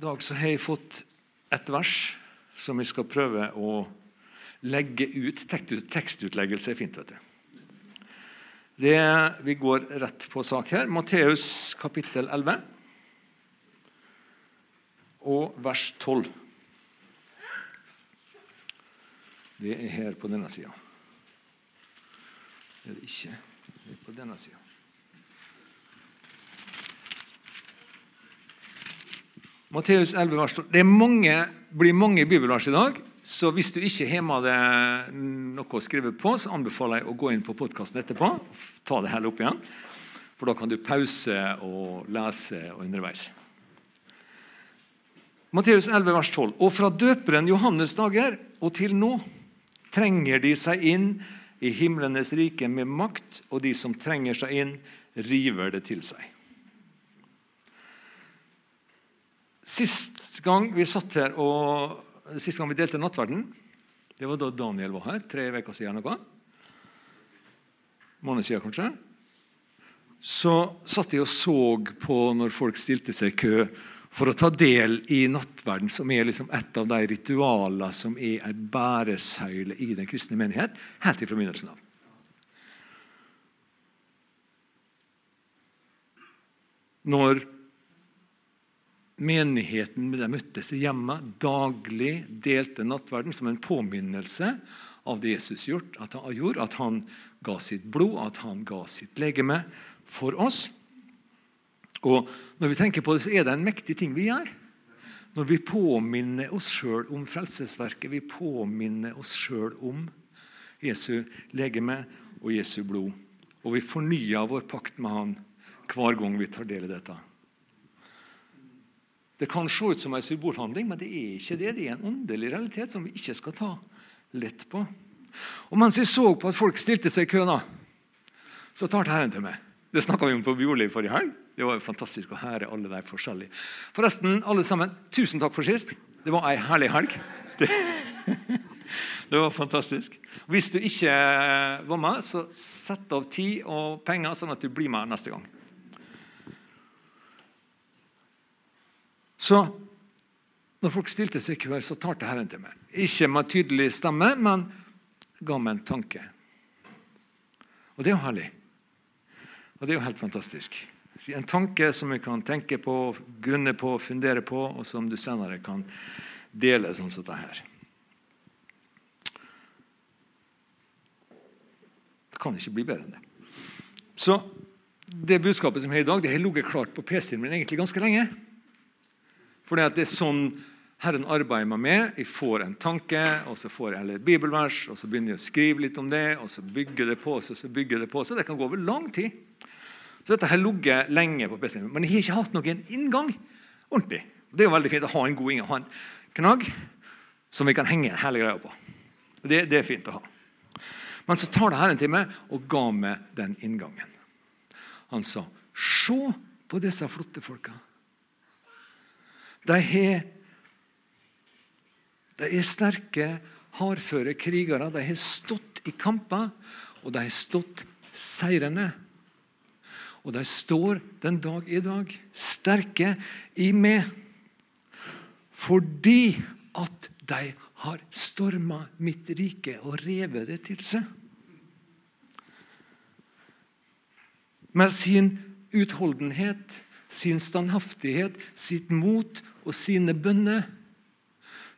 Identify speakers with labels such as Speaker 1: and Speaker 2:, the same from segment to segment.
Speaker 1: dag så har jeg fått et vers som vi skal prøve å legge ut. Tekstutleggelse er fint, vet du. Det, vi går rett på sak her. Matteus kapittel 11 og vers 12. Det er her på denne sida. Det er det ikke. Det er på denne sida. Matteus 11, vers 12. Det mange, blir mange bibelvers i dag. Så hvis du ikke har med deg noe å skrive på, så anbefaler jeg å gå inn på podkasten etterpå. Ta det hele opp igjen. For da kan du pause og lese underveis. Matteus 11, vers 12. Og fra døperen Johannes dager og til nå trenger de seg inn i himlenes rike med makt, og de som trenger seg inn, river det til seg. Sist gang vi satt her og sist gang vi delte nattverden, det var da Daniel var her, tre uker siden. noe. Måned siden, kanskje. Så satt jeg og så på når folk stilte seg i kø for å ta del i nattverden, som er liksom et av de ritualene som er en bæresøyle i den kristne menighet, helt fra begynnelsen av. Når menigheten de møttes i hjemmet, daglig delte nattverden som en påminnelse av det Jesus gjort, at han gjorde, at han ga sitt blod, at han ga sitt legeme for oss. Og Når vi tenker på det, så er det en mektig ting vi gjør. Når vi påminner oss sjøl om frelsesverket, vi påminner oss sjøl om Jesu legeme og Jesu blod. Og vi fornyer vår pakt med Han hver gang vi tar del i dette. Det kan se ut som en symbolhandling, men det er ikke det. Det er en åndelig realitet som vi ikke skal ta lett på. Og Mens jeg så på at folk stilte seg i kø, så tar Herren til meg. Det snakka vi om på Bjorli forrige helg. Det var jo fantastisk å høre alle de forskjellige. Forresten, alle sammen, tusen takk for sist. Det var ei herlig helg. Det, det var fantastisk. Hvis du ikke var med, så sett av tid og penger, sånn at du blir med neste gang. Så når folk stilte seg i kø, så talte Herren til meg. Ikke med tydelig stemme, men ga meg en tanke. Og det er jo herlig. Og det er jo helt fantastisk. En tanke som vi kan tenke på, grunne på, fundere på, og som du senere kan dele sånn som dette her. Det kan ikke bli bedre enn det. Så det budskapet som er i dag, det har ligget klart på PC-en min egentlig ganske lenge. For det er sånn Herren arbeider meg med. Jeg får en tanke, og så får jeg et bibelvers, og så begynner jeg å skrive litt om det, og så bygger det på seg, så bygger det på seg. Det kan gå over lang tid. Så dette har ligget lenge på PC-en, men jeg har ikke hatt noen inngang. ordentlig. Det er jo veldig fint å ha en god inngang, ha en knagg som vi kan henge hele greia på. Det, det, er fint å ha. Men så tar det her en time, og ga meg den inngangen. Han sa, 'Se på disse flotte folka.' De, har, de er sterke, hardføre krigere. De har stått i kamper, og de har stått seirende. Og de står den dag i dag sterke i meg fordi at de har storma mitt rike og revet det til seg. Med sin utholdenhet, sin standhaftighet, sitt mot og sine bønner,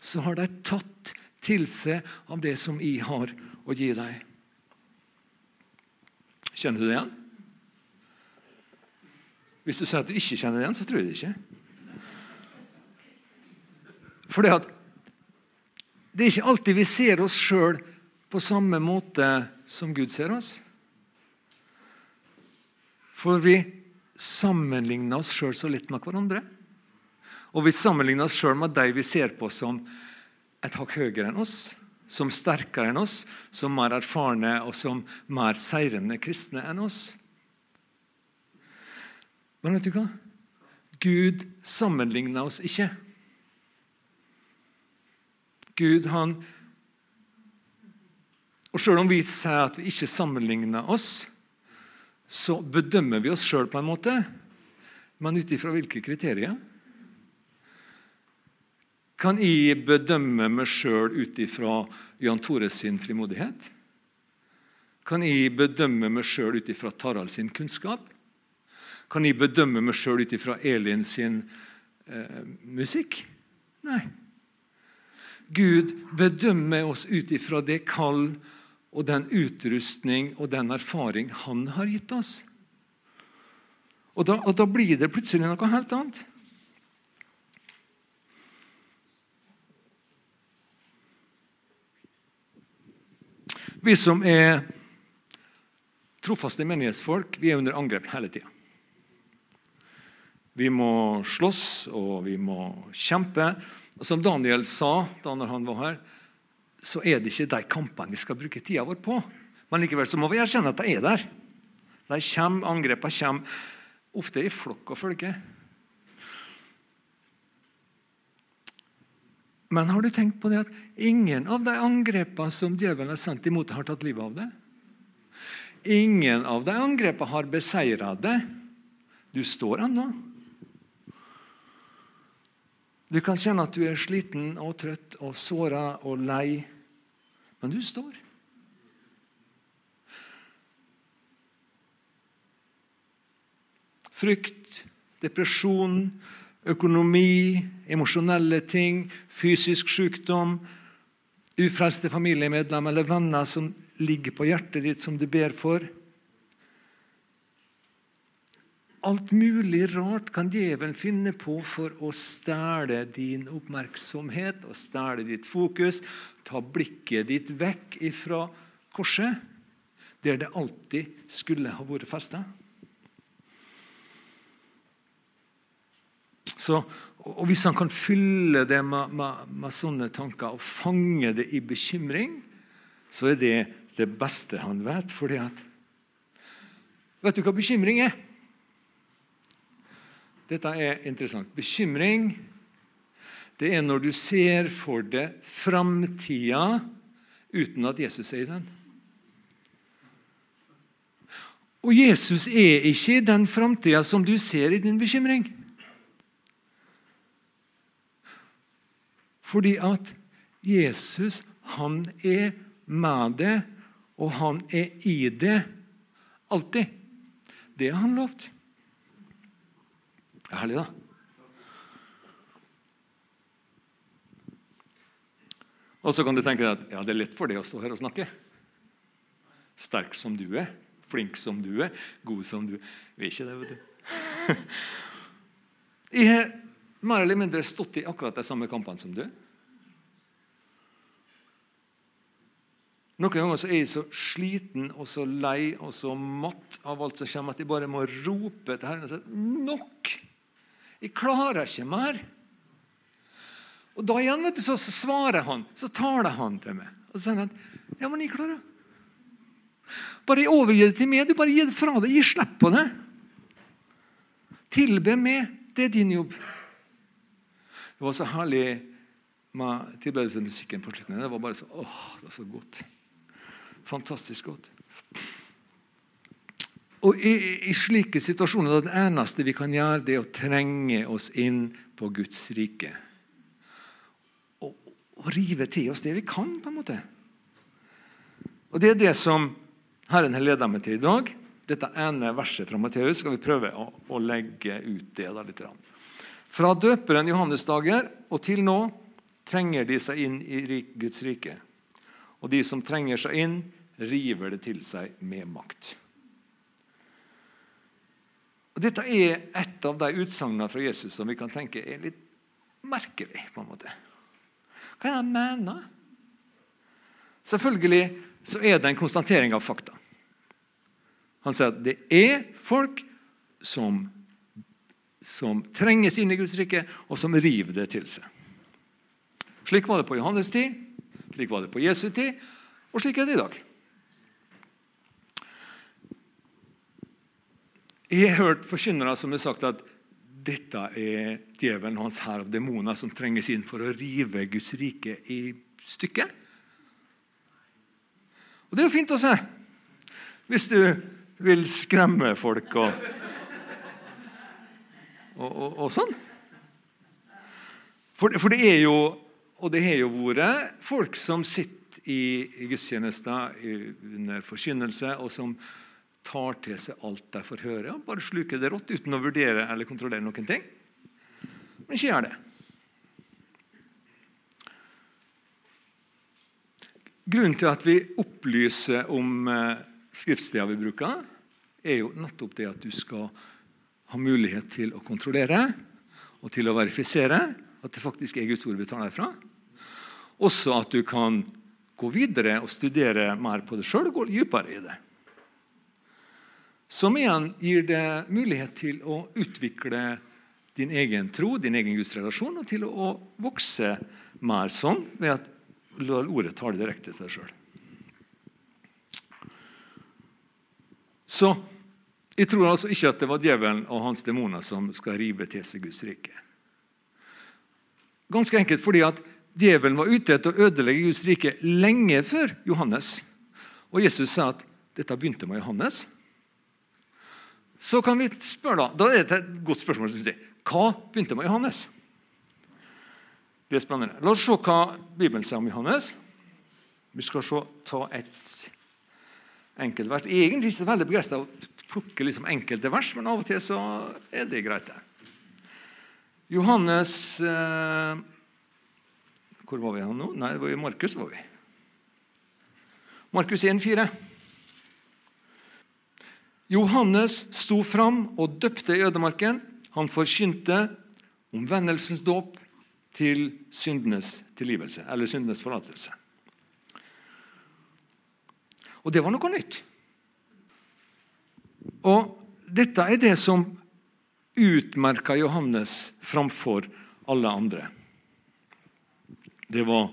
Speaker 1: så har de tatt til seg av det som jeg har å gi dem. Kjenner du det igjen? Hvis du sier at du ikke kjenner det igjen, så tror jeg det ikke. For det, det er ikke alltid vi ser oss sjøl på samme måte som Gud ser oss. For vi sammenligner oss sjøl så litt med hverandre. Og vi sammenligner oss sjøl med de vi ser på som et hakk høyere enn oss, som sterkere enn oss, som mer erfarne og som mer seirende kristne enn oss. Men vet du hva? Gud sammenligner oss ikke. Gud, han Og selv om vi sier at vi ikke sammenligner oss, så bedømmer vi oss sjøl på en måte. Men ut ifra hvilke kriterier? Kan jeg bedømme meg sjøl ut ifra Jan Tore sin frimodighet? Kan jeg bedømme meg sjøl ut ifra Tarald sin kunnskap? Kan jeg bedømme meg sjøl ut ifra Elin sin eh, musikk? Nei. Gud bedømmer oss ut ifra det kall og den utrustning og den erfaring han har gitt oss. Og da, og da blir det plutselig noe helt annet. Vi som er trofaste menighetsfolk, vi er under angrep hele tida. Vi må slåss, og vi må kjempe. Og Som Daniel sa da han var her, så er det ikke de kampene vi skal bruke tida vår på. Men likevel så må vi erkjenne at de er der. De kommer, Angrepene kommer ofte i flokk og følge. Men har du tenkt på det at ingen av de angrepene som djevelen har sendt imot har tatt livet av det? Ingen av de angrepene har beseira det. Du står ennå. Du kan kjenne at du er sliten og trøtt og såra og lei, men du står. Frykt, depresjon, økonomi, emosjonelle ting, fysisk sykdom, ufrelste familiemedlemmer eller venner som ligger på hjertet ditt, som du ber for. Alt mulig rart kan djevelen finne på for å stjele din oppmerksomhet og stjele ditt fokus. Ta blikket ditt vekk ifra korset, der det alltid skulle ha vært festa. Så, og Hvis han kan fylle det med, med, med, sånne tanker og fange det i bekymring, så er det det beste han vet. Fordi at Vet du hva bekymring er? Dette er interessant. Bekymring det er når du ser for deg framtida uten at Jesus er i den. Og Jesus er ikke i den framtida som du ser i din bekymring. Fordi at Jesus, han er med det, og han er i det alltid. Det har han lovt. Det er herlig, da. Og så kan du tenke deg at ja, det er lett for deg å stå her og snakke. Sterk som du er, flink som du er, god som du er. Vi er ikke det, vet du. Jeg har mer eller mindre stått i akkurat de samme kampene som du. Noen ganger så er jeg så sliten og så lei og så matt av alt som kommer, at jeg bare må rope til Herren og si nok! Jeg klarer ikke mer. Og da igjen vet du, så svarer han, så taler han til meg. Og så sier han at ja, men jeg klarer Bare overgi det til meg. Du bare gi det fra deg. Gi slipp på det. Tilbe meg. Det er din jobb. Det var så herlig med tilbedelsesmusikken på slutten. Det var bare så, åh, det var så godt. Fantastisk godt. Og i, i, slike situasjoner er det eneste vi kan gjøre, det er å trenge oss inn på Guds rike. Og, og rive til oss det vi kan, på en måte. Og Det er det som Herren har leda meg til i dag. Dette ene verset fra Matteus skal vi prøve å, å legge ut det da litt. Fra døperen Johannes dager og til nå trenger de seg inn i Guds rike. Og de som trenger seg inn, river det til seg med makt. Og Dette er et av de utsagnene fra Jesus som vi kan tenke er litt merkelig. på en måte. Hva er det han mener? Selvfølgelig så er det en konstatering av fakta. Han sier at det er folk som, som trenges inn i Guds rike, og som river det til seg. Slik var det på Johannes tid, slik var det på Jesu tid, og slik er det i dag. Jeg har hørt forkynnere som har sagt at dette er djevelen hans hær av demoner som trenges inn for å rive Guds rike i stykker. Og Det er jo fint å se, hvis du vil skremme folk og, og, og, og sånn. For, for, det er jo og det har jo vært folk som sitter i, gudstjenester under forkynnelse, og som tar til seg alt de får høre, og bare sluker det rått uten å vurdere eller kontrollere noen ting. Men ikke gjør det. Grunnen til at vi opplyser om eh, skriftsteder vi bruker, er jo nettopp det at du skal ha mulighet til å kontrollere og til å verifisere at det faktisk er Guds ord vi tar derfra. Også at du kan gå videre og studere mer på det sjøl og gå dypere i det. Som igjen gir det mulighet til å utvikle din egen tro, din egen gudsrelasjon, og til å vokse mer sånn ved at ordet ordet det direkte til deg sjøl. Så jeg tror altså ikke at det var djevelen og hans demoner som skal rive til seg Guds rike. Ganske enkelt fordi at djevelen var ute etter å ødelegge Guds rike lenge før Johannes. Og Jesus sa at dette begynte med Johannes. Så kan vi spørre Da da er det et godt spørsmål. Synes jeg. Hva begynte med Johannes? Det er spennende. La oss se hva Bibelen sier om Johannes. Vi skal se, ta et enkelt vers. Er egentlig ikke så veldig begeistra av å plukke liksom enkelte vers, men av og til så er det greit. Johannes eh, Hvor var vi nå? Nei, det var i Markus. var vi. Markus 1,4. Johannes sto fram og døpte i ødemarken. Han forkynte omvendelsens dåp til syndenes tilgivelse, eller syndenes forlatelse. Og det var noe nytt. Og dette er det som utmerker Johannes framfor alle andre. Det var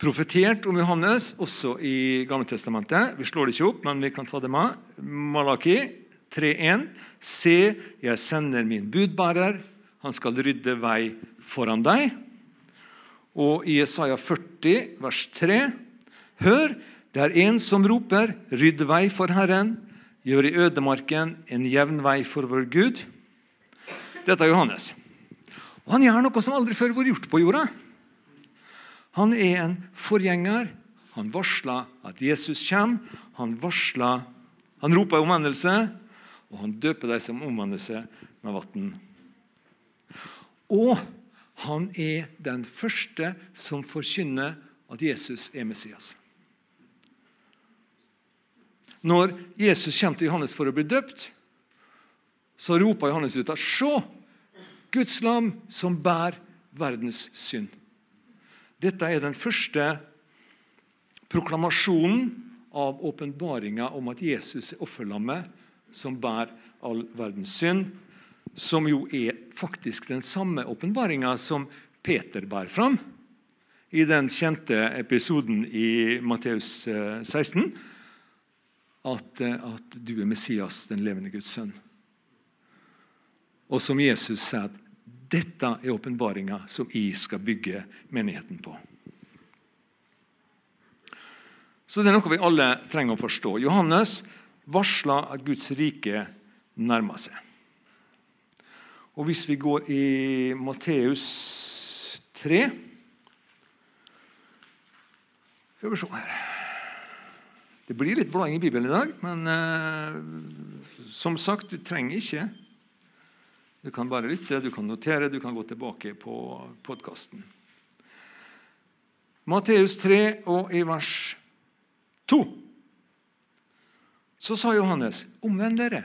Speaker 1: profetert om Johannes også i Gammeltestamentet. Vi slår det ikke opp, men vi kan ta det med. Malaki 3,1.: Se, jeg sender min budbærer. Han skal rydde vei foran deg. Og i Isaiah 40, vers 3.: Hør, det er en som roper, rydd vei for Herren, gjør i ødemarken en jevn vei for vår Gud. Dette er Johannes. Og Han gjør noe som aldri før har vært gjort på jorda. Han er en forgjenger. Han varsler at Jesus kommer. Han varsler, han roper omvendelse, og han døper dem som omvender seg, med vann. Og han er den første som forkynner at Jesus er Messias. Når Jesus kommer til Johannes for å bli døpt, så roper Johannes ut at Se! Guds lam som bærer verdens synd. Dette er den første proklamasjonen av åpenbaringa om at Jesus er offerlammet som bærer all verdens synd som jo er faktisk den samme åpenbaringa som Peter bærer fram i den kjente episoden i Matteus 16. Eh, at, eh, at, du er Messias, den levende Guds sønn. Og som Jesus sa at dette er åpenbaringa som jeg skal bygge menigheten på. Så det er noe vi alle trenger å forstå. Johannes varsla at Guds rike nærmer seg. Og hvis vi går i Matteus 3 Skal vi se her Det blir litt blading i Bibelen i dag, men eh, som sagt, du trenger ikke. Du kan bare lytte, du kan notere, du kan gå tilbake på podkasten. Matteus 3 og i vers 2 så sa Johannes, omvend dere,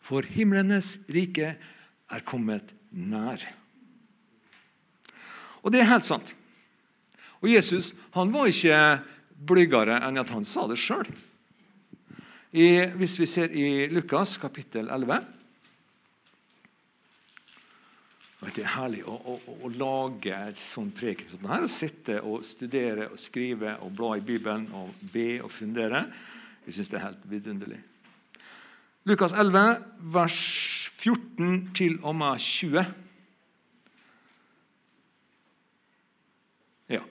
Speaker 1: for himlenes rike er kommet nær. Og det er helt sant. Og Jesus han var ikke blygere enn at han sa det sjøl. Hvis vi ser i Lukas kapittel 11 Det er herlig å, å, å lage et sånn preken som denne. Å sitte og studere og skrive og bla i Bibelen og be og fundere. Vi syns det er helt vidunderlig. Lukas 11, vers 14 til og med 20. Ja.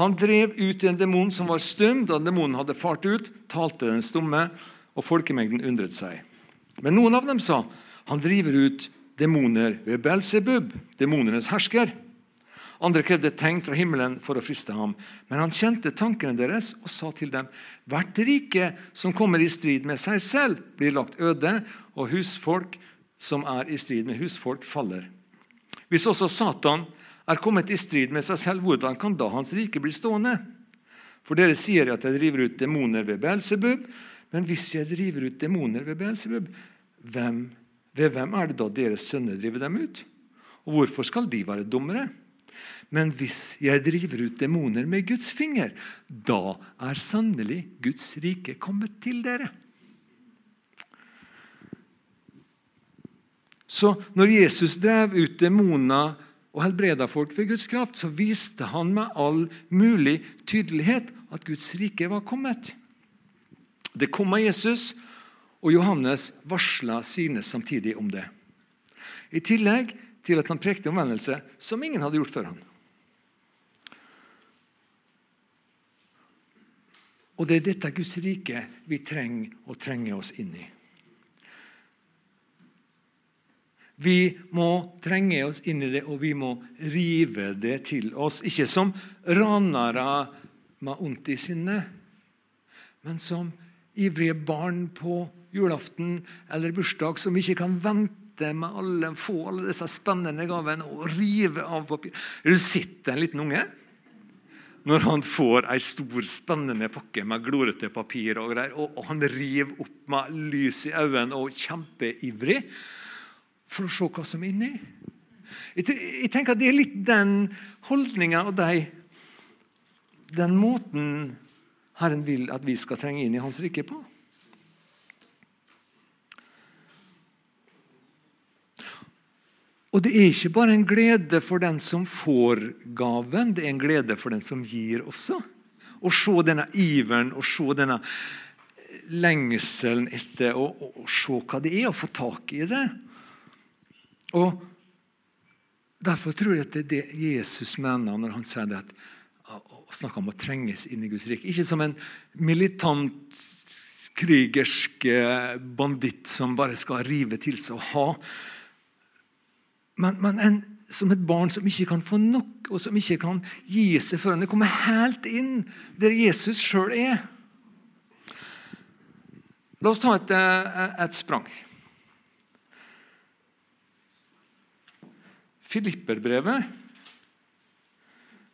Speaker 1: Han drev ut en demon som var stum. Da demonen hadde fart ut, talte den stumme, og folkemengden undret seg. Men noen av dem sa han driver ut demoner ved Belsebub, demonenes hersker. Andre krevde tegn fra himmelen for å friste ham. Men han kjente tankene deres og sa til dem.: Hvert rike som kommer i strid med seg selv, blir lagt øde, og husfolk som er i strid med husfolk, faller. Hvis også Satan er kommet i strid med seg selv, hvordan kan da hans rike bli stående? For dere sier at jeg driver ut demoner ved Beelzebub, men hvis jeg driver ut demoner ved Beelzebub, hvem, ved hvem er det da deres sønner driver dem ut? Og hvorfor skal de være dommere? Men hvis jeg driver ut demoner med Guds finger, da er sannelig Guds rike kommet til dere. Så når Jesus drev ut demoner og helbreda folk ved Guds kraft, så viste han med all mulig tydelighet at Guds rike var kommet. Det kom av Jesus, og Johannes varsla sine samtidig om det. I tillegg til at han prekte omvendelse som ingen hadde gjort før han. Og det er dette Guds rike vi trenger å trenge oss inn i. Vi må trenge oss inn i det, og vi må rive det til oss. Ikke som ranere med ondt i sinnet, men som ivrige barn på julaften eller bursdag som ikke kan vente med alle, få alle disse spennende gavene og rive av papir. Du sitter en liten unge når han får ei stor, spennende pakke med glorete papir, og, greier, og, og han river opp med lys i øynene og kjempeivrig for å se hva som er inni. Jeg, tenker at Det er litt den holdninga og de, den måten Herren vil at vi skal trenge inn i Hans rike på. Og det er ikke bare en glede for den som får gaven, det er en glede for den som gir også. Å se denne iveren og se denne lengselen etter å, se hva det er, å få tak i det. Og Derfor tror jeg at det er det Jesus mener når han sier det at, å snakke om å trenges inn i Guds rike. Ikke som en militant, krigersk banditt som bare skal rive til seg og ha men, men en, som et barn som ikke kan få nok, og som ikke kan gi seg før han kommer helt inn der Jesus sjøl er. La oss ta et, eh, et sprang. Filipperbrevet,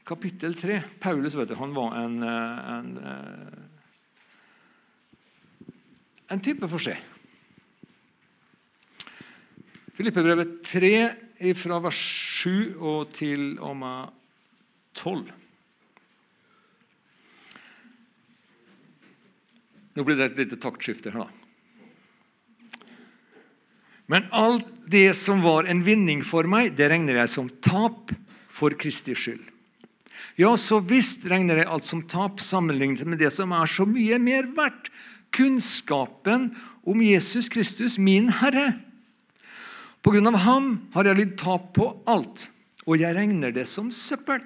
Speaker 1: kapittel 3. Paulus vet du, han var en, eh, en, eh, en type for seg. Filipperbrevet 3 fra vers 7 og til og med 12. Nå blir det et lite taktskifte her, da. Men alt det som var en vinning for meg, det regner jeg som tap for Kristi skyld. Ja, så visst regner jeg alt som tap sammenlignet med det som er så mye mer verdt. Kunnskapen om Jesus Kristus, min Herre. På grunn av ham har jeg lidd tap på alt, og jeg regner det som søppel.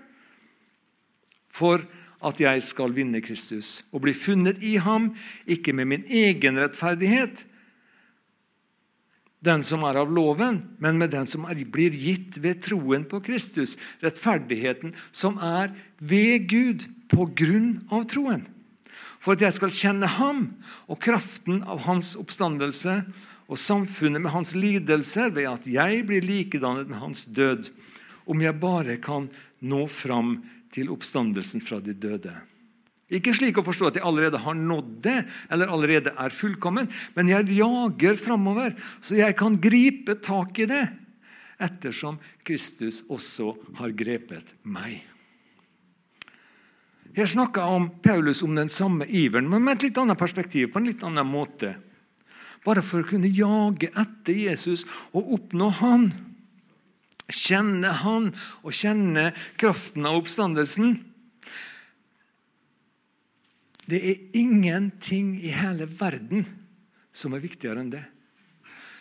Speaker 1: For at jeg skal vinne Kristus og bli funnet i ham, ikke med min egen rettferdighet, den som er av loven, men med den som er, blir gitt ved troen på Kristus. Rettferdigheten som er ved Gud på grunn av troen. For at jeg skal kjenne ham og kraften av hans oppstandelse og samfunnet med hans lidelser ved at jeg blir likedannet med hans død, om jeg bare kan nå fram til oppstandelsen fra de døde. Ikke slik å forstå at jeg allerede har nådd det, eller allerede er fullkommen, men jeg jager framover, så jeg kan gripe tak i det, ettersom Kristus også har grepet meg. Jeg snakka om Paulus om den samme iveren, men med et litt annet perspektiv. på en litt annen måte. Bare for å kunne jage etter Jesus og oppnå Han. Kjenne Han og kjenne kraften av oppstandelsen. Det er ingenting i hele verden som er viktigere enn det.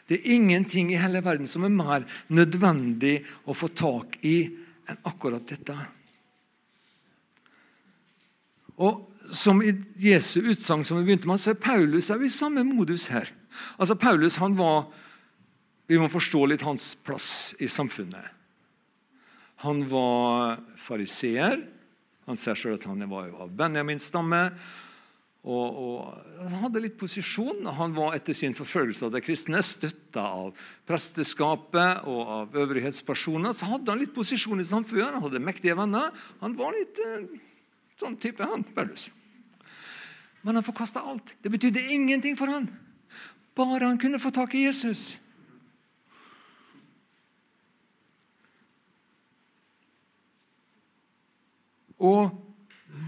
Speaker 1: Det er ingenting i hele verden som er mer nødvendig å få tak i enn akkurat dette. Og Som i Jesu utsagn som vi begynte med, så er Paulus er i samme modus her. Altså Paulus han var Vi må forstå litt hans plass i samfunnet. Han var fariseer. Han ser selv at han var av Benjamins stamme. Og, og, Han hadde litt posisjon. Han var etter sin forfølgelse av de kristne støtta av presteskapet og av øvrighetspersoner. Så hadde han litt posisjon i samfunnet. Han hadde mektige venner. Han var litt eh, sånn type, han, Paulus. Men han forkasta alt. Det betydde ingenting for han. Bare han kunne få tak i Jesus. Og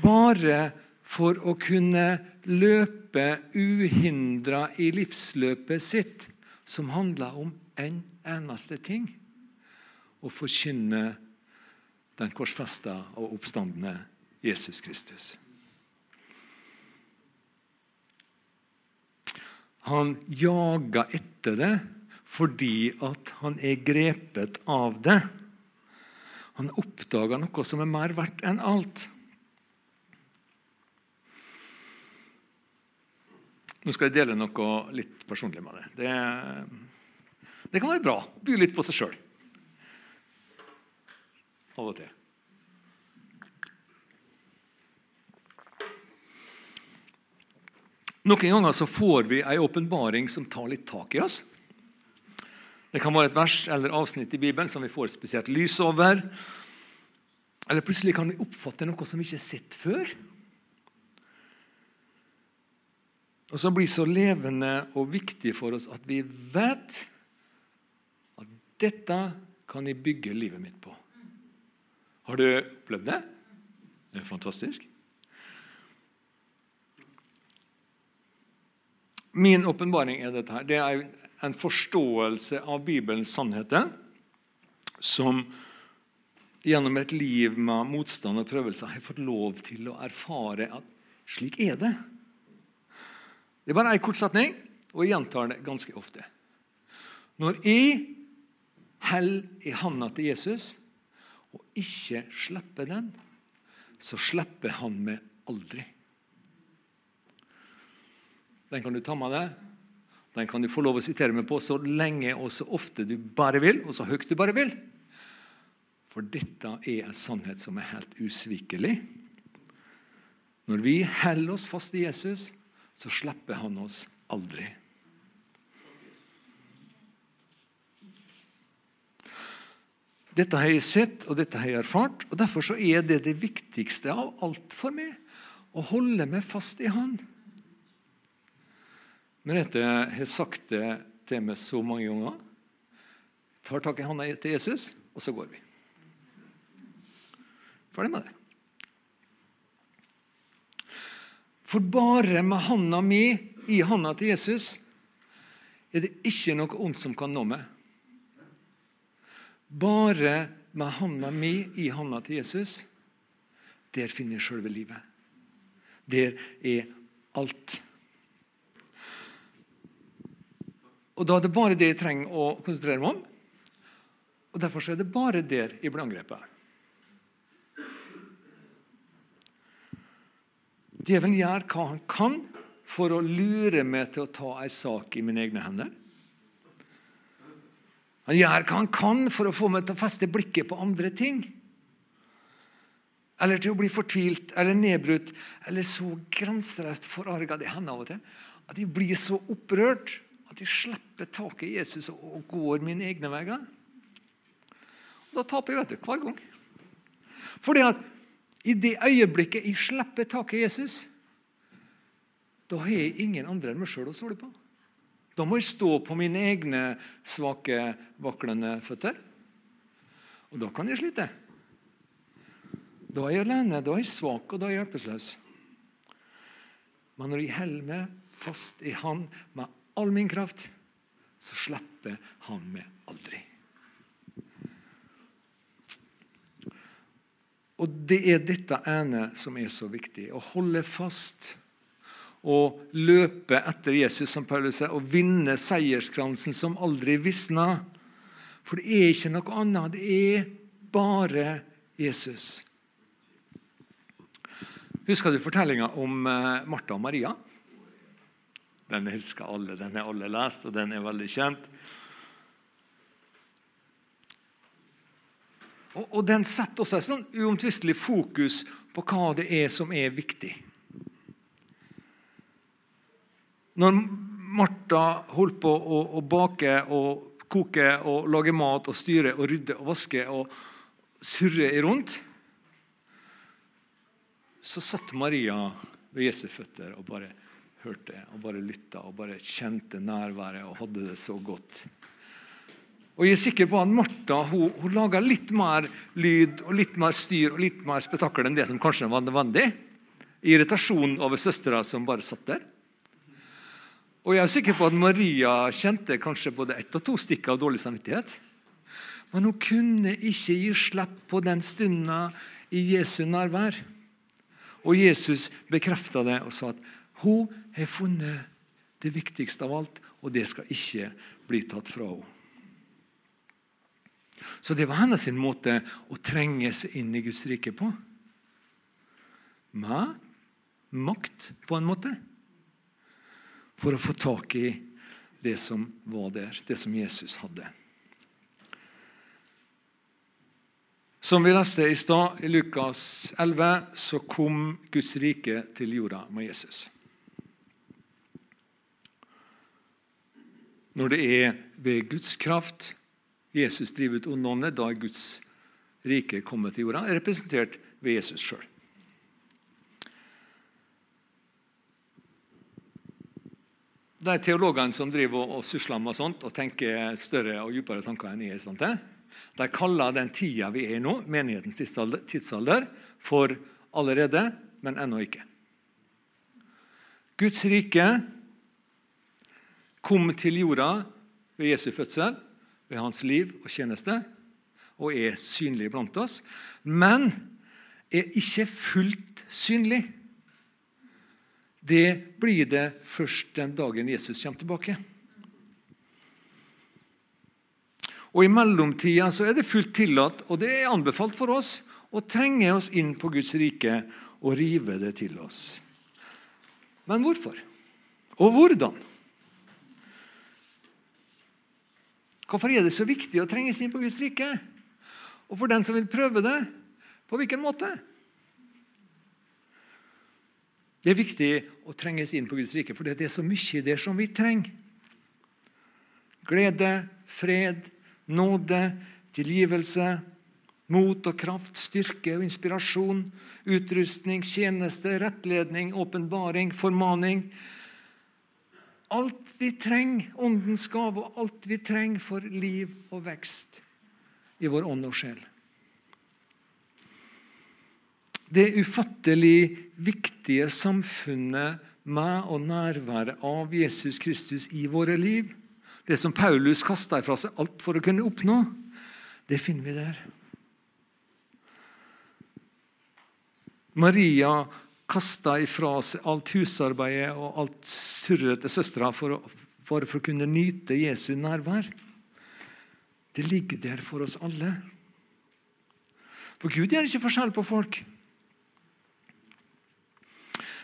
Speaker 1: bare for å kunne løpe uhindra i livsløpet sitt, som handler om en eneste ting å forkynne den korsfesta og oppstandende Jesus Kristus. Han jager etter det fordi han er grepet av det. Han oppdager noe som er mer verdt enn alt. Nå skal jeg dele noe litt personlig med deg. Det, det kan være bra. By litt på seg sjøl. Av og til. Noen ganger så får vi en åpenbaring som tar litt tak i oss. Det kan være et vers eller avsnitt i Bibelen som vi får spesielt lys over. Eller plutselig kan vi oppfatte noe som vi ikke har sett før. Og som blir så levende og viktig for oss at vi vet at dette kan jeg bygge livet mitt på. Har du opplevd det? Det er fantastisk. Min åpenbaring er dette. her. Det er en forståelse av Bibelens sannheter som gjennom et liv med motstand og prøvelser har fått lov til å erfare at slik er det. Det er bare en kort setning, og jeg gjentar det ganske ofte. Når jeg holder i handa til Jesus og ikke slipper den, så slipper han meg aldri. Den kan du ta med deg. Den kan du få lov å sitere meg på så lenge og så ofte du bare vil, og så høyt du bare vil. For dette er en sannhet som er helt usvikelig. Når vi holder oss fast i Jesus, så slipper han oss aldri. Dette har jeg sett, og dette har jeg erfart. og Derfor er det det viktigste av alt for meg. Å holde meg fast i Han. Merete har sagt det til meg så mange ganger. Tar tak i hånda til Jesus, og så går vi. Ferdig med det. For bare med hånda mi i hånda til Jesus er det ikke noe ondt som kan nå meg. Bare med hånda mi i hånda til Jesus, der finner jeg sjølve livet. Der er alt. Og Da er det bare det jeg trenger å konsentrere meg om. Og Derfor er det bare der jeg blir angrepet. Djevelen gjør hva han kan for å lure meg til å ta en sak i mine egne hender. Han gjør hva han kan for å få meg til å feste blikket på andre ting. Eller til å bli fortvilt eller nedbrutt eller så grenseløst forarga det hender av og til at jeg blir så opprørt at jeg slipper taket i Jesus og går mine egne veier. Og Da taper jeg vet du, hver gang. Fordi at i det øyeblikket jeg slipper taket i Jesus, da har jeg ingen andre enn meg sjøl å stole på. Da må jeg stå på mine egne svake, vaklende føtter. Og da kan jeg slite. Da er jeg alene, da er jeg svak, og da er jeg hjelpeløs. Men når jeg holder meg fast i Han med all min kraft, så slipper Han meg aldri. Og Det er dette ene som er så viktig. Å holde fast og løpe etter Jesus, som Paulus sier, og vinne seierskransen som aldri visner. For det er ikke noe annet. Det er bare Jesus. Husker du fortellinga om eh, Martha og Maria? Den husker alle. Den er alle lest, og den er veldig kjent. Og, og den setter et sånn uomtvistelig fokus på hva det er som er viktig. Når Martha holdt på å, å bake og koke og lage mat og styre og rydde og vaske og surre rundt, så satt Maria ved Jesu føtter og bare hørte og bare lytta og bare kjente nærværet og hadde det så godt. Og Jeg er sikker på at Martha hun, hun laga litt mer lyd og litt mer styr og litt mer spetakkel enn det som kanskje var nødvendig. Irritasjon over søstera som bare satt der. Og jeg er sikker på at Maria kjente kanskje både ett og to stikk av dårlig samvittighet. Men hun kunne ikke gi slipp på den stunda i Jesu nærvær. Og Jesus bekrefta det og sa at hun har funnet det viktigste av alt, og det skal ikke bli tatt fra henne. Så det var hennes måte å trenge seg inn i Guds rike på. Med makt, på en måte. For å få tak i det som var der, det som Jesus hadde. Som vi leste i stad, i Lukas 11, så kom Guds rike til jorda med Jesus. Når det er ved Guds kraft Jesus driver ut onde ånder, da er Guds rike kommet til jorda, er representert ved Jesus sjøl. De teologene som driver og susler med sånt og tenker større og dypere tanker enn jeg er sånt, de kaller den tida vi er i nå, menighetens tidsalder, for allerede, men ennå ikke. Guds rike kom til jorda ved Jesu fødsel, ved hans liv og tjeneste, og er synlig blant oss, men er ikke fullt synlig. Det blir det først den dagen Jesus kommer tilbake. Og I mellomtida er det fullt tillatt, og det er anbefalt for oss, å trenge oss inn på Guds rike og rive det til oss. Men hvorfor? Og hvordan? Hvorfor er det så viktig å trenges inn på Guds rike? Og for den som vil prøve det, på hvilken måte? Det er viktig å trenges inn på Guds rike, for det er så mye der som vi trenger. Glede, fred, nåde, tilgivelse, mot og kraft, styrke og inspirasjon, utrustning, tjeneste, rettledning, åpenbaring, formaning alt vi trenger, åndens gave, og alt vi trenger for liv og vekst i vår ånd og sjel. Det ufattelig viktige samfunnet med og nærværet av Jesus Kristus i våre liv, det som Paulus kasta fra seg alt for å kunne oppnå, det finner vi der. Maria kasta ifra seg alt husarbeidet og alt surret til søstera for, for, for å kunne nyte Jesu nærvær. Det ligger der for oss alle. For Gud gjør ikke forskjell på folk.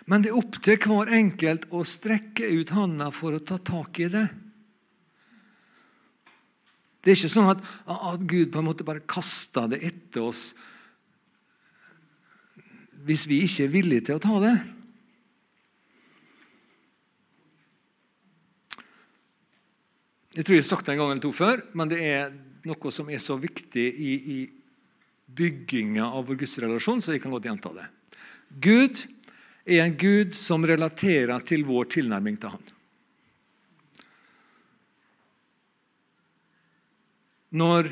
Speaker 1: Men det er opp til hver enkelt å strekke ut handa for å ta tak i det. Det er ikke sånn at, at Gud på en måte bare kaster det etter oss hvis vi ikke er villige til å ta det. Jeg tror jeg har sagt det en gang eller to før, men det er noe som er så viktig i, i bygginga av vår gudsrelasjon, så jeg kan godt gjenta det. Gud er en Gud som relaterer til vår tilnærming til Han. Når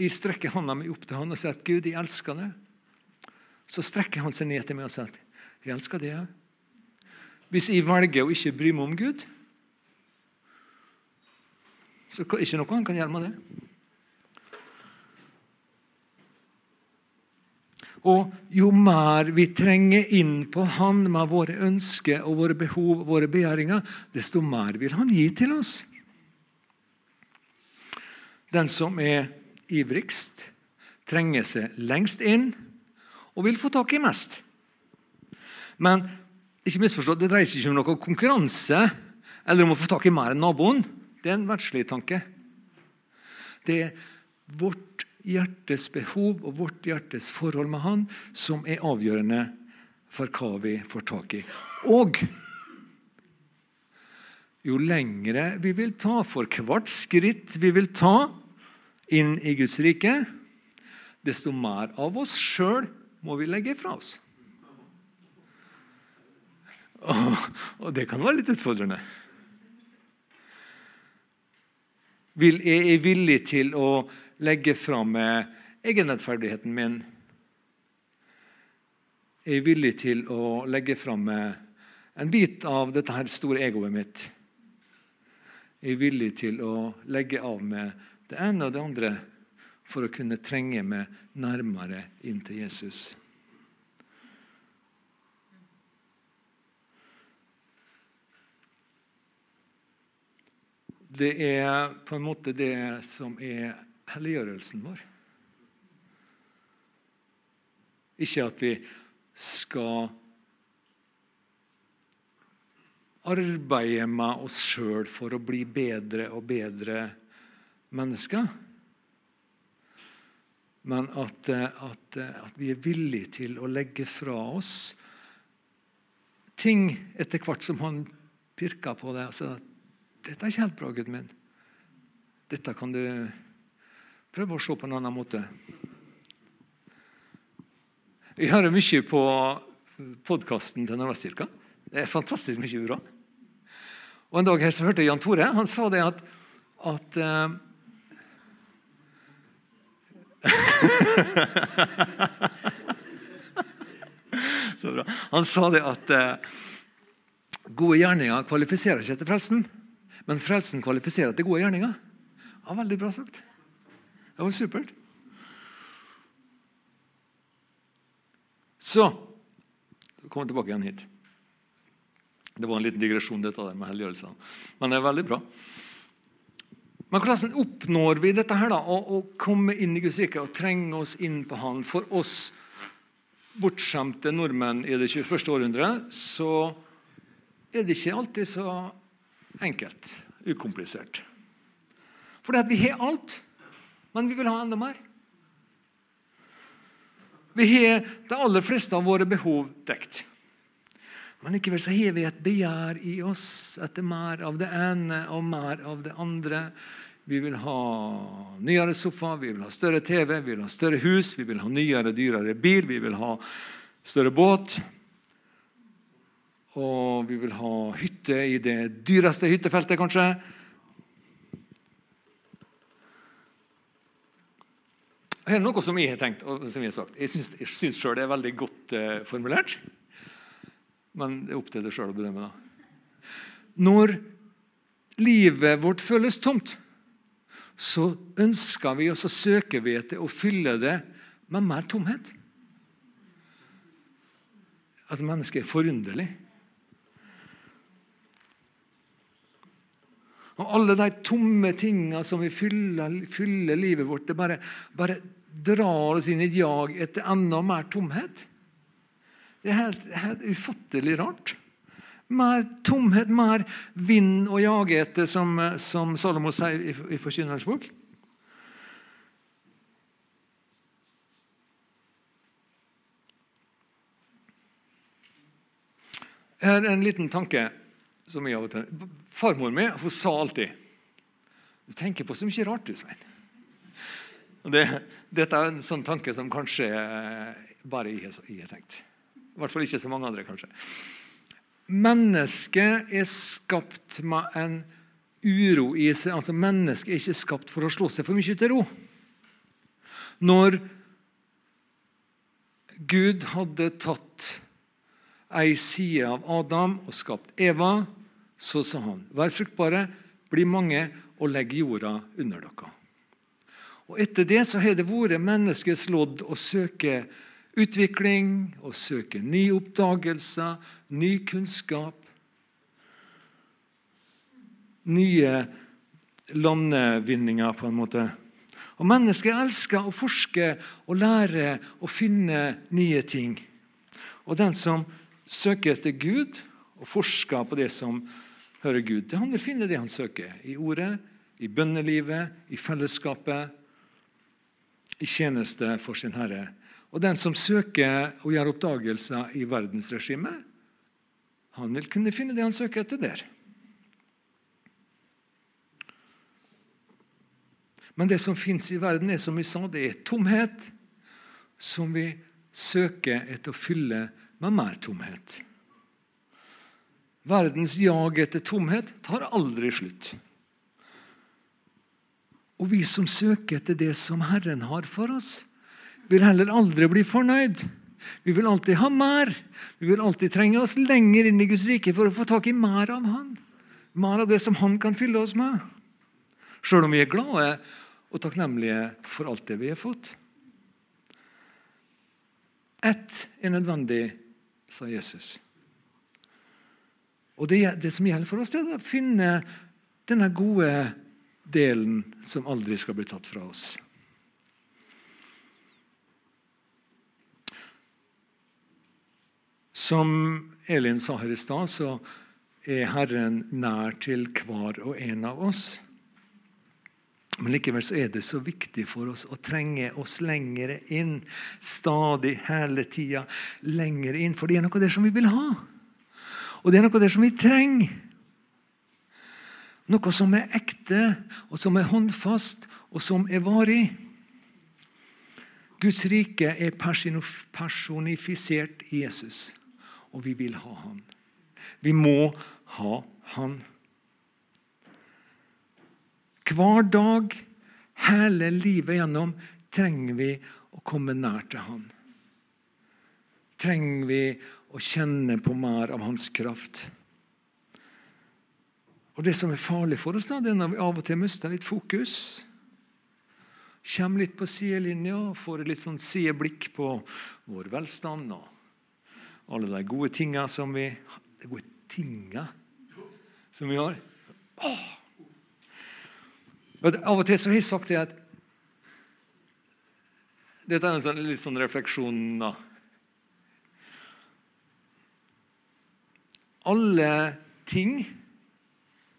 Speaker 1: jeg strekker hånda mi opp til Han og sier at Gud, jeg elsker deg, så strekker han seg ned til meg og sier jeg elsker det. Hvis jeg velger å ikke bry meg om Gud, så er det ikke noe han kan gjøre med det. Og jo mer vi trenger inn på Han med våre ønsker og våre behov og våre begjæringer, desto mer vil Han gi til oss. Den som er ivrigst, trenger seg lengst inn og vil få tak i mest. Men ikke misforstå, det dreier seg ikke om noe konkurranse eller om å få tak i mer enn naboen. Det er en verdslig tanke. Det er vårt hjertes behov og vårt hjertes forhold med Han som er avgjørende for hva vi får tak i. Og jo lengre vi vil ta for hvert skritt vi vil ta inn i Guds rike, desto mer av oss sjøl må vi legge fra oss. Og det kan være litt utfordrende. Jeg er villig til å legge fram egenrettferdigheten min. Jeg villig til å legge fram en bit av dette her store egoet mitt. Jeg er villig til å legge av med det ene og det andre for å kunne trenge meg nærmere inn til Jesus. Det er på en måte det som er helliggjørelsen vår. Ikke at vi skal arbeide med oss sjøl for å bli bedre og bedre mennesker. Men at, at, at vi er villige til å legge fra oss ting etter hvert som han pirker på det. Altså, 'Dette er ikke helt bra, gutten min. Dette kan du prøve å se på en annen måte.' Vi hører mye på podkasten til Nordvestkirka. Det er fantastisk mye bra. Og En dag her så hørte jeg Jan Tore. Han sa det at, at uh, Så bra. Han sa det at eh, gode gjerninger kvalifiserer ikke til frelsen. Men frelsen kvalifiserer til gode gjerninger. Ja, Veldig bra sagt. Det var supert. Så kom jeg tilbake igjen hit. Det var en liten digresjon, dette der med helliggjørelsene. Men det er veldig bra. Men hvordan oppnår vi dette her da, å, å komme inn i Guds rike og trenge oss inn på Han? For oss bortskjemte nordmenn i det 21. århundre så er det ikke alltid så enkelt, ukomplisert. Fordi vi har alt, men vi vil ha enda mer. Vi har de aller fleste av våre behov dekt. Men likevel så har vi et begjær i oss etter mer av det ene og mer av det andre. Vi vil ha nyere sofa, vi vil ha større TV, vi vil ha større hus, vi vil ha nyere, dyrere bil, vi vil ha større båt. Og vi vil ha hytte i det dyreste hyttefeltet, kanskje. Her er noe som jeg har tenkt og som jeg har sagt. Jeg syns sjøl det er veldig godt eh, formulert. Men det er opp til deg sjøl å bedømme. da. Når livet vårt føles tomt, så ønsker vi og så søker vi etter å fylle det med mer tomhet. Altså, Mennesket er forunderlig. Og alle de tomme tingene som vi fyller, fyller livet vårt, det bare, bare, drar oss inn i et jag etter enda mer tomhet. Det er helt, helt ufattelig rart. Mer tomhet, mer vind å jage etter, som, som Salomo sier i, i Forkynnerens bok. Her er en liten tanke som jeg av og til Farmor mi hun sa alltid Du tenker på så mye rart, du, Svein. Det, dette er en sånn tanke som kanskje bare jeg har tenkt. I hvert fall ikke så mange andre, kanskje. Mennesket er skapt med en uro i seg. altså Mennesket er ikke skapt for å slå seg for mye til ro. Når Gud hadde tatt ei side av Adam og skapt Eva, så sa han, vær fruktbare, bli mange og legg jorda under dere. Og Etter det så har det vært menneskets lodd å søke utvikling, å søke nye oppdagelser, ny kunnskap. Nye landevinninger, på en måte. Og Mennesket elsker å forske og lære og finne nye ting. Og den som søker etter Gud og forsker på det som hører Gud. Han vil finne det han søker. I ordet, i bønnelivet, i fellesskapet. i tjeneste for sin Herre. Og den som søker å gjøre oppdagelser i verdensregimet, han vil kunne finne det han søker etter der. Men det som fins i verden, er som vi sa, det er tomhet som vi søker etter å fylle med mer tomhet. Verdens jag etter tomhet tar aldri slutt. Og vi som søker etter det som Herren har for oss, vil heller aldri bli fornøyd. Vi vil alltid ha mer. Vi vil alltid trenge oss lenger inn i Guds rike for å få tak i mer av Han. Mer av det som Han kan fylle oss med. Sjøl om vi er glade og takknemlige for alt det vi har fått. Ett er nødvendig, sa Jesus. Og det, det som gjelder for oss, det er å finne denne gode delen som aldri skal bli tatt fra oss. Som Elin sa her i stad, så er Herren nær til hver og en av oss. Men likevel er det så viktig for oss å trenge oss lenger inn. Stadig, hele tida. Lenger inn. For det er noe der som vi vil ha. Og det er noe der som vi trenger. Noe som er ekte, og som er håndfast, og som er varig. Guds rike er personifisert i Jesus, og vi vil ha han. Vi må ha han. Hver dag, hele livet gjennom, trenger vi å komme nær til Han. Trenger vi å kjenne på mer av Hans kraft. Og Det som er farlig for oss, da, det er når vi av og til mister litt fokus. Kommer litt på sidelinja og får et litt sånn sideblikk på vår velstand og alle de gode tinga som vi De gode tinga som vi har. Åh, av og til så har jeg sagt det at Dette er en sånn, litt sånn refleksjon. da. Alle ting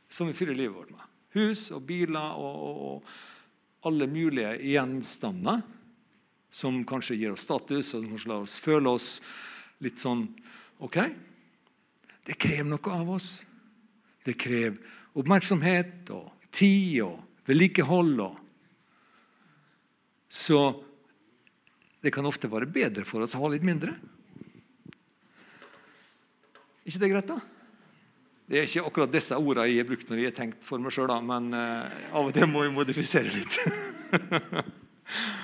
Speaker 1: som vi fyller livet vårt med, hus og biler og, og, og alle mulige gjenstander som kanskje gir oss status og som kanskje lar oss føle oss litt sånn OK? Det krever noe av oss. Det krever oppmerksomhet og tid og vedlikehold. Så det kan ofte være bedre for oss å ha litt mindre. ikke det greit, da? Det er ikke akkurat disse ordene jeg har brukt når jeg har tenkt for meg sjøl, men uh, av og til må jeg modifisere litt.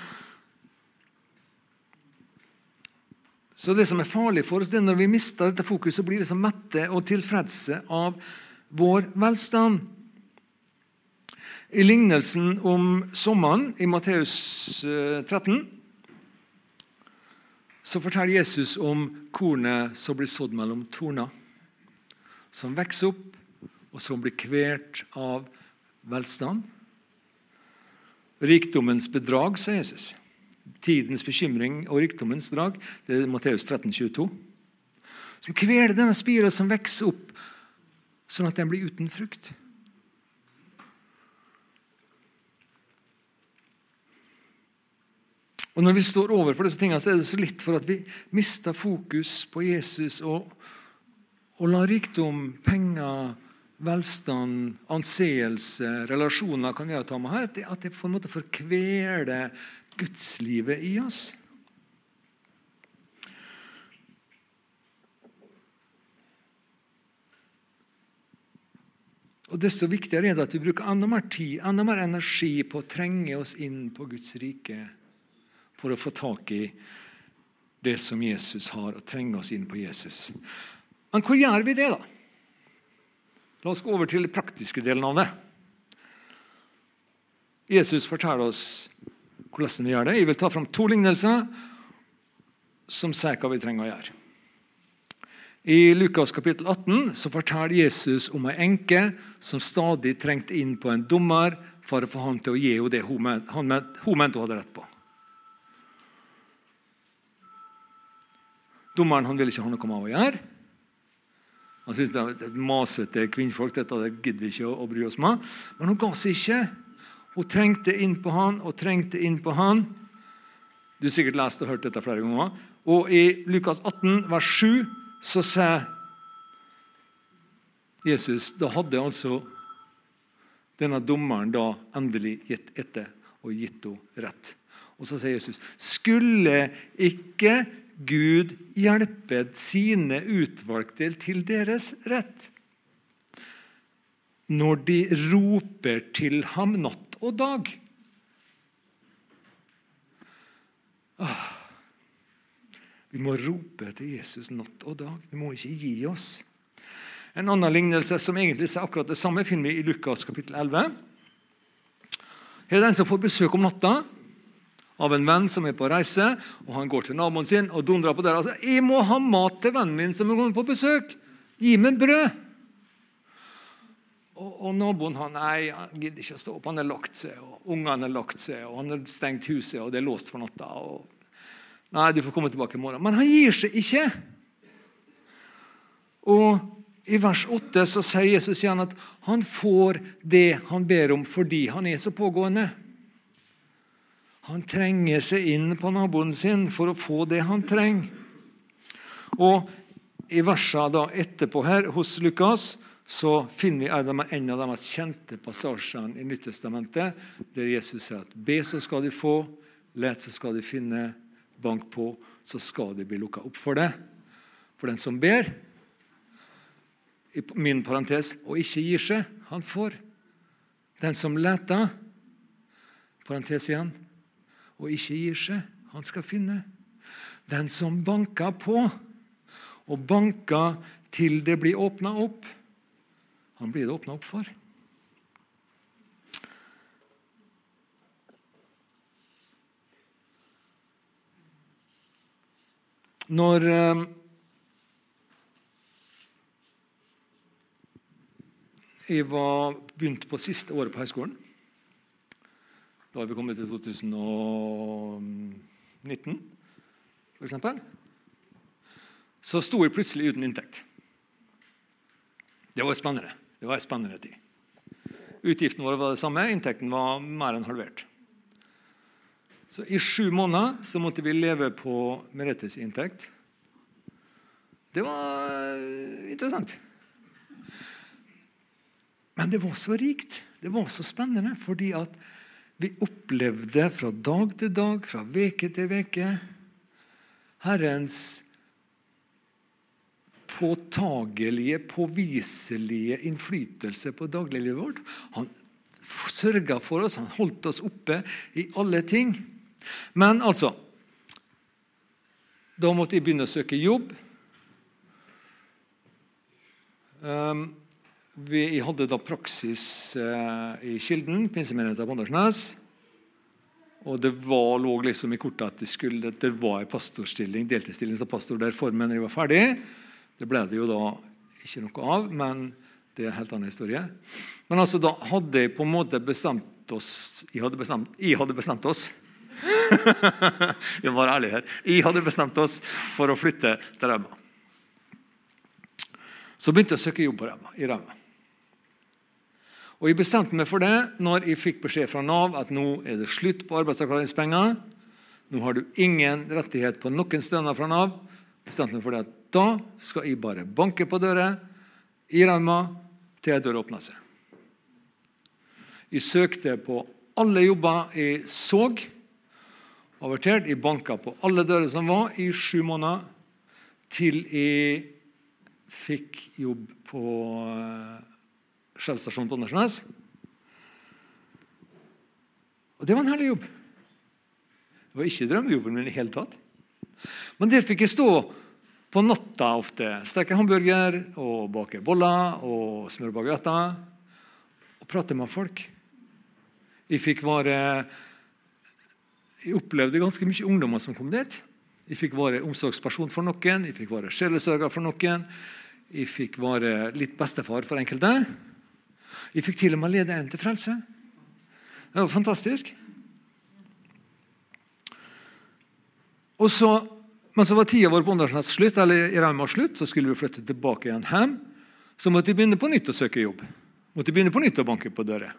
Speaker 1: Så det som er farlig for oss, det er når vi mister dette fokuset, blir så mette og tilfredse av vår velstand. I lignelsen om sommeren i Matteus 13 eh, så forteller Jesus om kornet som blir sådd mellom torner. Som vokser opp, og som blir kvert av velstand. Rikdommens bedrag, sier Jesus. Tidens bekymring og rikdommens drag. Det er Matteus 13, 22. Som kveler denne spira som vokser opp, sånn at den blir uten frukt. Og Når vi står overfor disse tingene, så er det så litt for at vi mister fokus på Jesus og, og lar rikdom, penger, velstand, anseelse, relasjoner kan vi ta med her, at det, at det på en måte forkveler gudslivet i oss. Og Desto viktigere er det at vi bruker enda tid enda mer energi på å trenge oss inn på Guds rike for å få tak i det som Jesus har, og trenge oss inn på Jesus. Men hvor gjør vi det, da? La oss gå over til den praktiske delen av det. Jesus forteller oss hvordan vi gjør det. Jeg vil ta fram to lignelser som sier hva vi trenger å gjøre. I Lukas kapittel 18 så forteller Jesus om ei enke som stadig trengte inn på en dommer for å få han til å gi henne det hun mente hun hadde rett på. Dommeren han vil ikke ha noe med å gjøre. Han syntes det er masete kvinnfolk. dette det gidder vi ikke å bry oss med. Men hun ga seg ikke. Hun trengte inn på han og trengte inn på han. Du har sikkert lest og hørt dette flere ganger. Og I Lukas 18, vers 7, så sier Jesus Da hadde altså denne dommeren da endelig gitt etter og gitt henne rett. Og så sier Jesus Skulle ikke Gud hjelpe sine utvalgte til deres rett? Når de roper til ham natt og dag. Ah. Vi må rope til Jesus natt og dag. Vi må ikke gi oss. En annen lignelse som egentlig er akkurat det samme, finner vi i Lukas kapittel 11. Her er det en som får besøk om natta av en venn som er på reise. og Han går til naboen sin og dundrer på døra Altså, 'Jeg må ha mat til vennen min som er kommet på besøk. Gi meg brød.' Og, og naboen han, nei, han gidder ikke å stå opp. Han har lagt seg, og ungene har lagt seg, og han har stengt huset, og det er låst for natta. og Nei, du får komme tilbake i morgen. Men han gir seg ikke. Og I vers 8 så sier Jesus igjen at han får det han ber om fordi han er så pågående. Han trenger seg inn på naboen sin for å få det han trenger. Og I versene etterpå her hos Lukas så finner vi en av de mest kjente passasjene i Nyttestamentet, der Jesus sier at be, så skal de få, let, så skal de finne, bank på, så skal de bli lukka opp for det. For den som ber, i min parentes, og ikke gir seg, han får. Den som leter, parentes igjen, og ikke gir seg, han skal finne. Den som banker på, og banker til det blir åpna opp, han blir det åpna opp for. Når eh, jeg var begynt på siste året på høyskolen da har vi kommet til 2019, f.eks. Så sto jeg plutselig uten inntekt. Det var spennende. Det var en spennende tid. Utgiften vår var det samme, inntekten var mer enn halvert. Så I sju måneder så måtte vi leve på Meretes inntekt. Det var eh, interessant. Men det var så rikt. Det var så spennende fordi at vi opplevde fra dag til dag, fra veke til veke, Herrens påtagelige, påviselige innflytelse på dagliglivet vårt. Han sørga for oss, han holdt oss oppe i alle ting. Men altså Da måtte jeg begynne å søke jobb. Um, vi hadde da praksis eh, i Kilden, pinsemenigheten på Andersnes. Og det var, lå liksom i kortet at det, skulle, det var en pastorstilling, deltidsstilling som pastor der formen var ferdig. Det ble det jo da ikke noe av, men det er en helt annen historie. Men altså, da hadde jeg på en måte bestemt oss Jeg hadde bestemt, jeg hadde bestemt oss. Vi må være ærlige her. Jeg hadde bestemt oss for å flytte til Rauma. Så begynte jeg å søke jobb på Rauma, i Rauma. Og Jeg bestemte meg for det når jeg fikk beskjed fra Nav at nå er det slutt på arbeidsavklaringspenger. Nå har du ingen rettighet på noen stønad fra Nav. bestemte meg for det at Da skal jeg bare banke på døra i ramma til ei dør åpner seg. Jeg søkte på alle jobber jeg så. Avertert. Jeg banka på alle dører som var, i sju måneder. Til jeg fikk jobb på Skjell på Andersnes. Og det var en herlig jobb. Det var ikke drømmejobben min i hele tatt. Men der fikk jeg stå på natta ofte. Steke hamburger og bake boller og smøre bagetter. Og prate med folk. Jeg fikk være Jeg opplevde ganske mye ungdommer som kom dit. Jeg fikk være omsorgsperson for noen, jeg fikk være sjelesørger for noen. Jeg fikk være litt bestefar for enkelte. Jeg fikk til og med lede en til frelse. Det var fantastisk. Og så, Men så var tida vår på Åndalsnes slutt, eller i Rauma slutt, så skulle vi flytte tilbake igjen hjem. Så måtte vi begynne på nytt å søke jobb. Måtte begynne på nytt å banke på dører.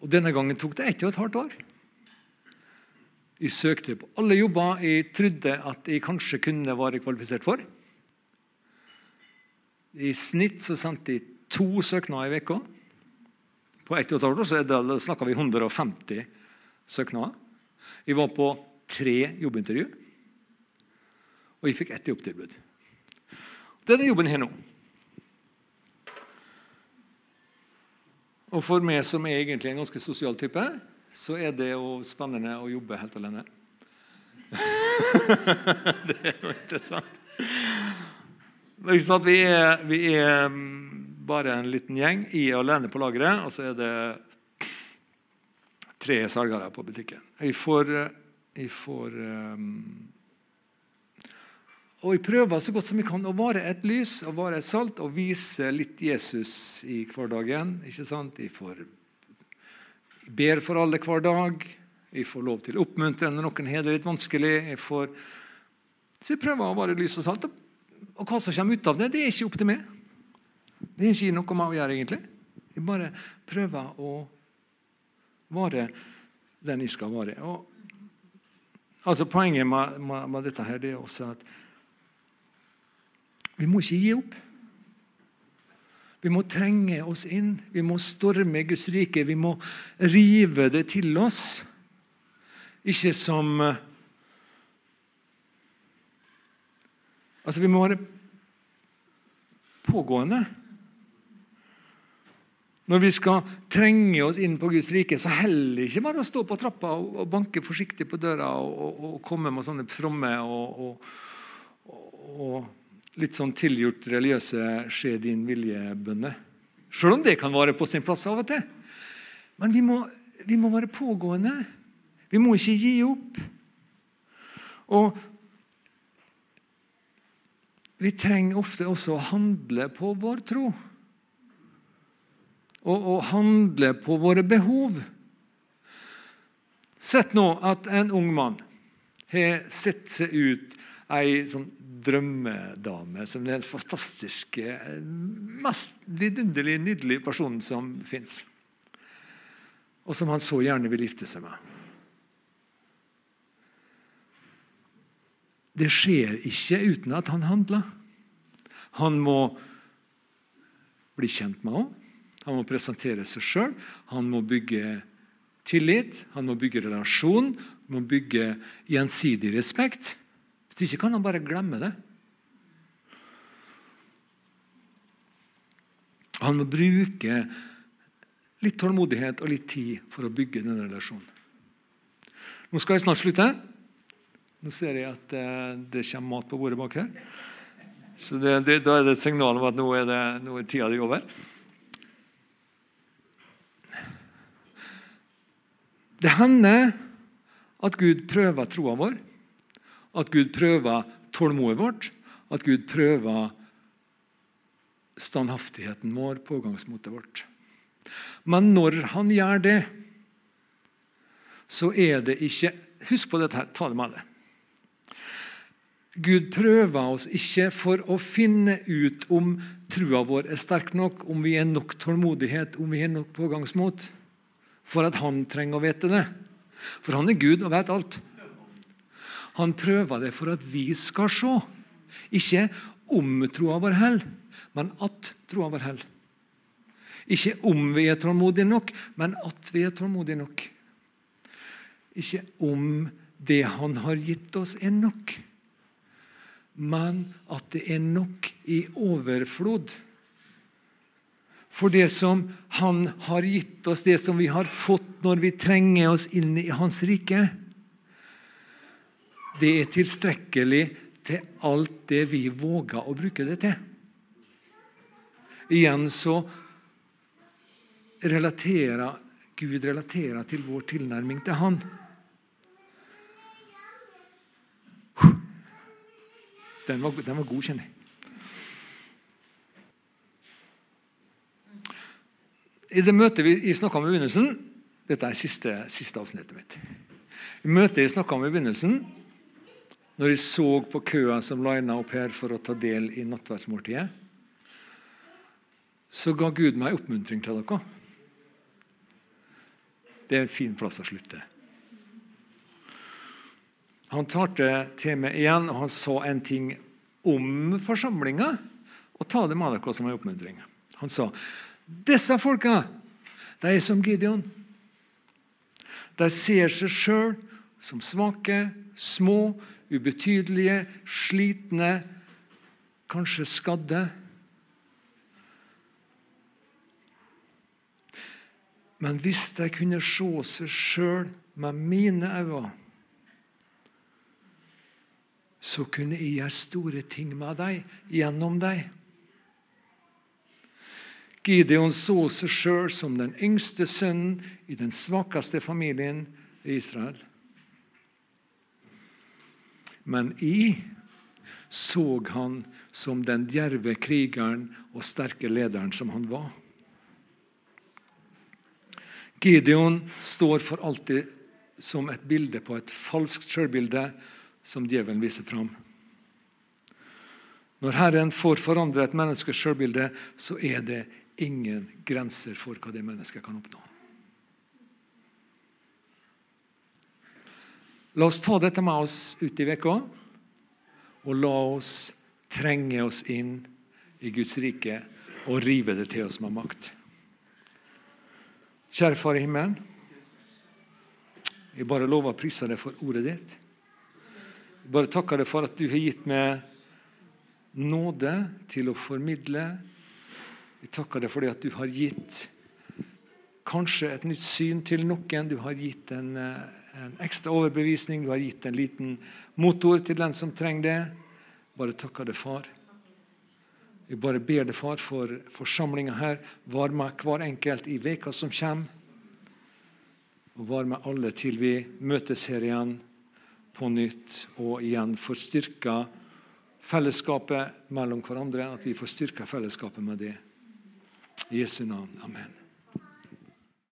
Speaker 1: Og Denne gangen tok det ett og et halvt år. Jeg søkte på alle jobber jeg trodde at jeg kanskje kunne være kvalifisert for. I snitt så sendte jeg to søknader i uka. På ett og et halvt år så da snakker vi 150 søknader. Jeg var på tre jobbintervju, og jeg fikk ett jobbtilbud. Denne jobben jeg har nå. Og for meg som er egentlig en ganske sosial type, så er det jo spennende å jobbe helt alene. det er jo interessant. Vi er, vi er, mm, bare en liten gjeng. I alene på lageret, og så er det tre selgere på butikken. Jeg får, jeg får um, og Jeg prøver så godt som jeg kan å være et lys og være et salt og vise litt Jesus i hverdagen. ikke sant? Jeg, får, jeg ber for alle hver dag. Jeg får lov til å oppmuntre når noen har det litt vanskelig. Jeg får, så jeg prøver å være lys og salt. Og hva som kommer ut av det, det er ikke opp til meg. Det er ikke noe med å gjøre, egentlig. Jeg bare prøver å være den jeg skal være. Og, altså Poenget med, med, med, dette her, det er også at vi må ikke gi opp. Vi må trenge oss inn. Vi må storme Guds rike. Vi må rive det til oss. Ikke som Altså, Vi må være pågående. Når vi skal trenge oss inn på Guds rike, så heller ikke bare å stå på trappa og, banke forsiktig på døra og, og, og komme med sånne fromme og, litt sånn tilgjort religiøse 'skje din vilje'-bønner. Selv om det kan være på sin plass av og til. Men vi må, vi må være pågående. Vi må ikke gi opp. Og vi trenger ofte også å handle på vår tro. Og og handle på våre behov. Sett nå at en ung mann har sett seg ut ei sånn drømmedame som den fantastiske, mest vidunderlig nydelige personen som fins. Og som han så gjerne vil gifte seg med. Det skjer ikke uten at han handler. Han må bli kjent med henne. Han må presentere seg sjøl. Han må bygge tillit, han må bygge relasjon, han må bygge gjensidig respekt. Hvis ikke kan han bare glemme det. Han må bruke litt tålmodighet og litt tid for å bygge denne relasjonen. Nå skal jeg snart slutte. Nå ser jeg at eh, det kommer mat på bordet bak her. Så det, det, Da er det et signal om at nå er, det, nå er tida di over. Det hender at Gud prøver troa vår, at Gud prøver tålmodet vårt, at Gud prøver standhaftigheten vår, pågangsmotet vårt. Men når han gjør det, så er det ikke Husk på dette, her, ta det med deg. Gud prøver oss ikke for å finne ut om trua vår er sterk nok, om vi er nok tålmodighet, om vi er nok pågangsmot, for at han trenger å vite det. For han er Gud og vet alt. Han prøver det for at vi skal se. Ikke om troa vår holder, men at troa vår holder. Ikke om vi er tålmodige nok, men at vi er tålmodige nok. Ikke om det han har gitt oss, er nok men at det er nok i overflod. For det som Han har gitt oss, det som vi har fått når vi trenger oss inn i Hans rike, det er tilstrekkelig til alt det vi våger å bruke det til. Igjen så relaterer Gud relaterer til vår tilnærming til Han. Den var, den var god, kjenner jeg. I det møtet vi snakka om i begynnelsen Dette er siste, siste avsnittet mitt. I møtet jeg snakka om i begynnelsen, når jeg så på køa som lina opp her for å ta del i nattverdsmåltidet, så ga Gud meg oppmuntring til dere. Det er en fin plass å slutte. Han talte til meg igjen, og han sa en ting om forsamlinga. Og ta det med dere som en oppmuntring. Han sa disse folka de er som Gideon. De ser seg sjøl som svake, små, ubetydelige, slitne, kanskje skadde. Men hvis de kunne se seg sjøl med mine øyne, så kunne jeg gjøre store ting med dem, gjennom dem. Gideon så seg sjøl som den yngste sønnen i den svakeste familien i Israel. Men i så han som den djerve krigeren og sterke lederen som han var. Gideon står for alltid som et bilde på et falskt sjølbilde som djevelen viser fram. Når Herren får forandre et menneskes sjølbilde, så er det ingen grenser for hva det mennesket kan oppnå. La oss ta dette med oss ut i veka, og la oss trenge oss inn i Guds rike og rive det til oss med makt. Kjære Far i himmelen. Jeg bare lover å prise deg for ordet ditt. Jeg bare takker deg for at du har gitt meg nåde til å formidle. Jeg takker deg for at du har gitt kanskje et nytt syn til noen. Du har gitt en, en ekstra overbevisning. Du har gitt en liten motor til den som trenger det. Bare takker deg, far. Vi bare ber deg, far, for forsamlinga her. Var med hver enkelt i veka som kommer. Og var med alle til vi møtes her igjen på nytt og igjen får styrka fellesskapet mellom hverandre. At vi får styrka fellesskapet med det. I Jesu navn. Amen.